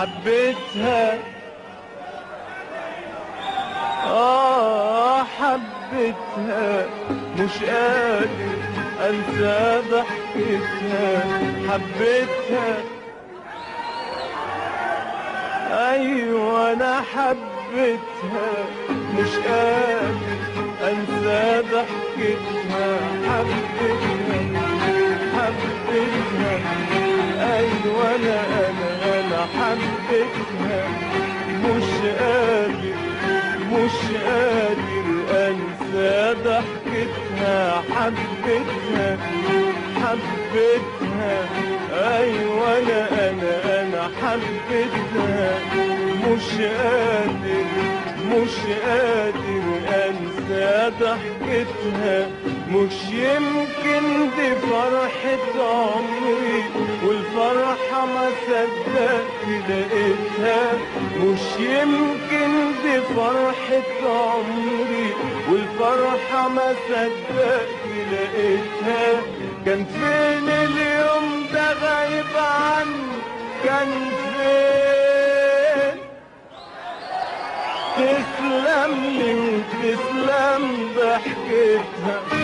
حبيتها. آه حبيتها. مش قادر أنسى ضحكتها. حبيتها. أيوة أنا حبيتها. مش قادر أنسى ضحكتها. حبيتها. حبيتها. أيوة أنا حبيتها مش قادر مش قادر أنسى ضحكتها حبيتها حبيتها أيوة أنا أنا أنا حبيتها مش قادر مش قادر أنسى ضحكتها مش يمكن دي فرحة عمري. لقيتها مش يمكن دي فرحة عمري والفرحة ما صدقت لقيتها كان فين اليوم ده غايب عني؟ كان فين؟ تسلم لي وتسلم ضحكتها.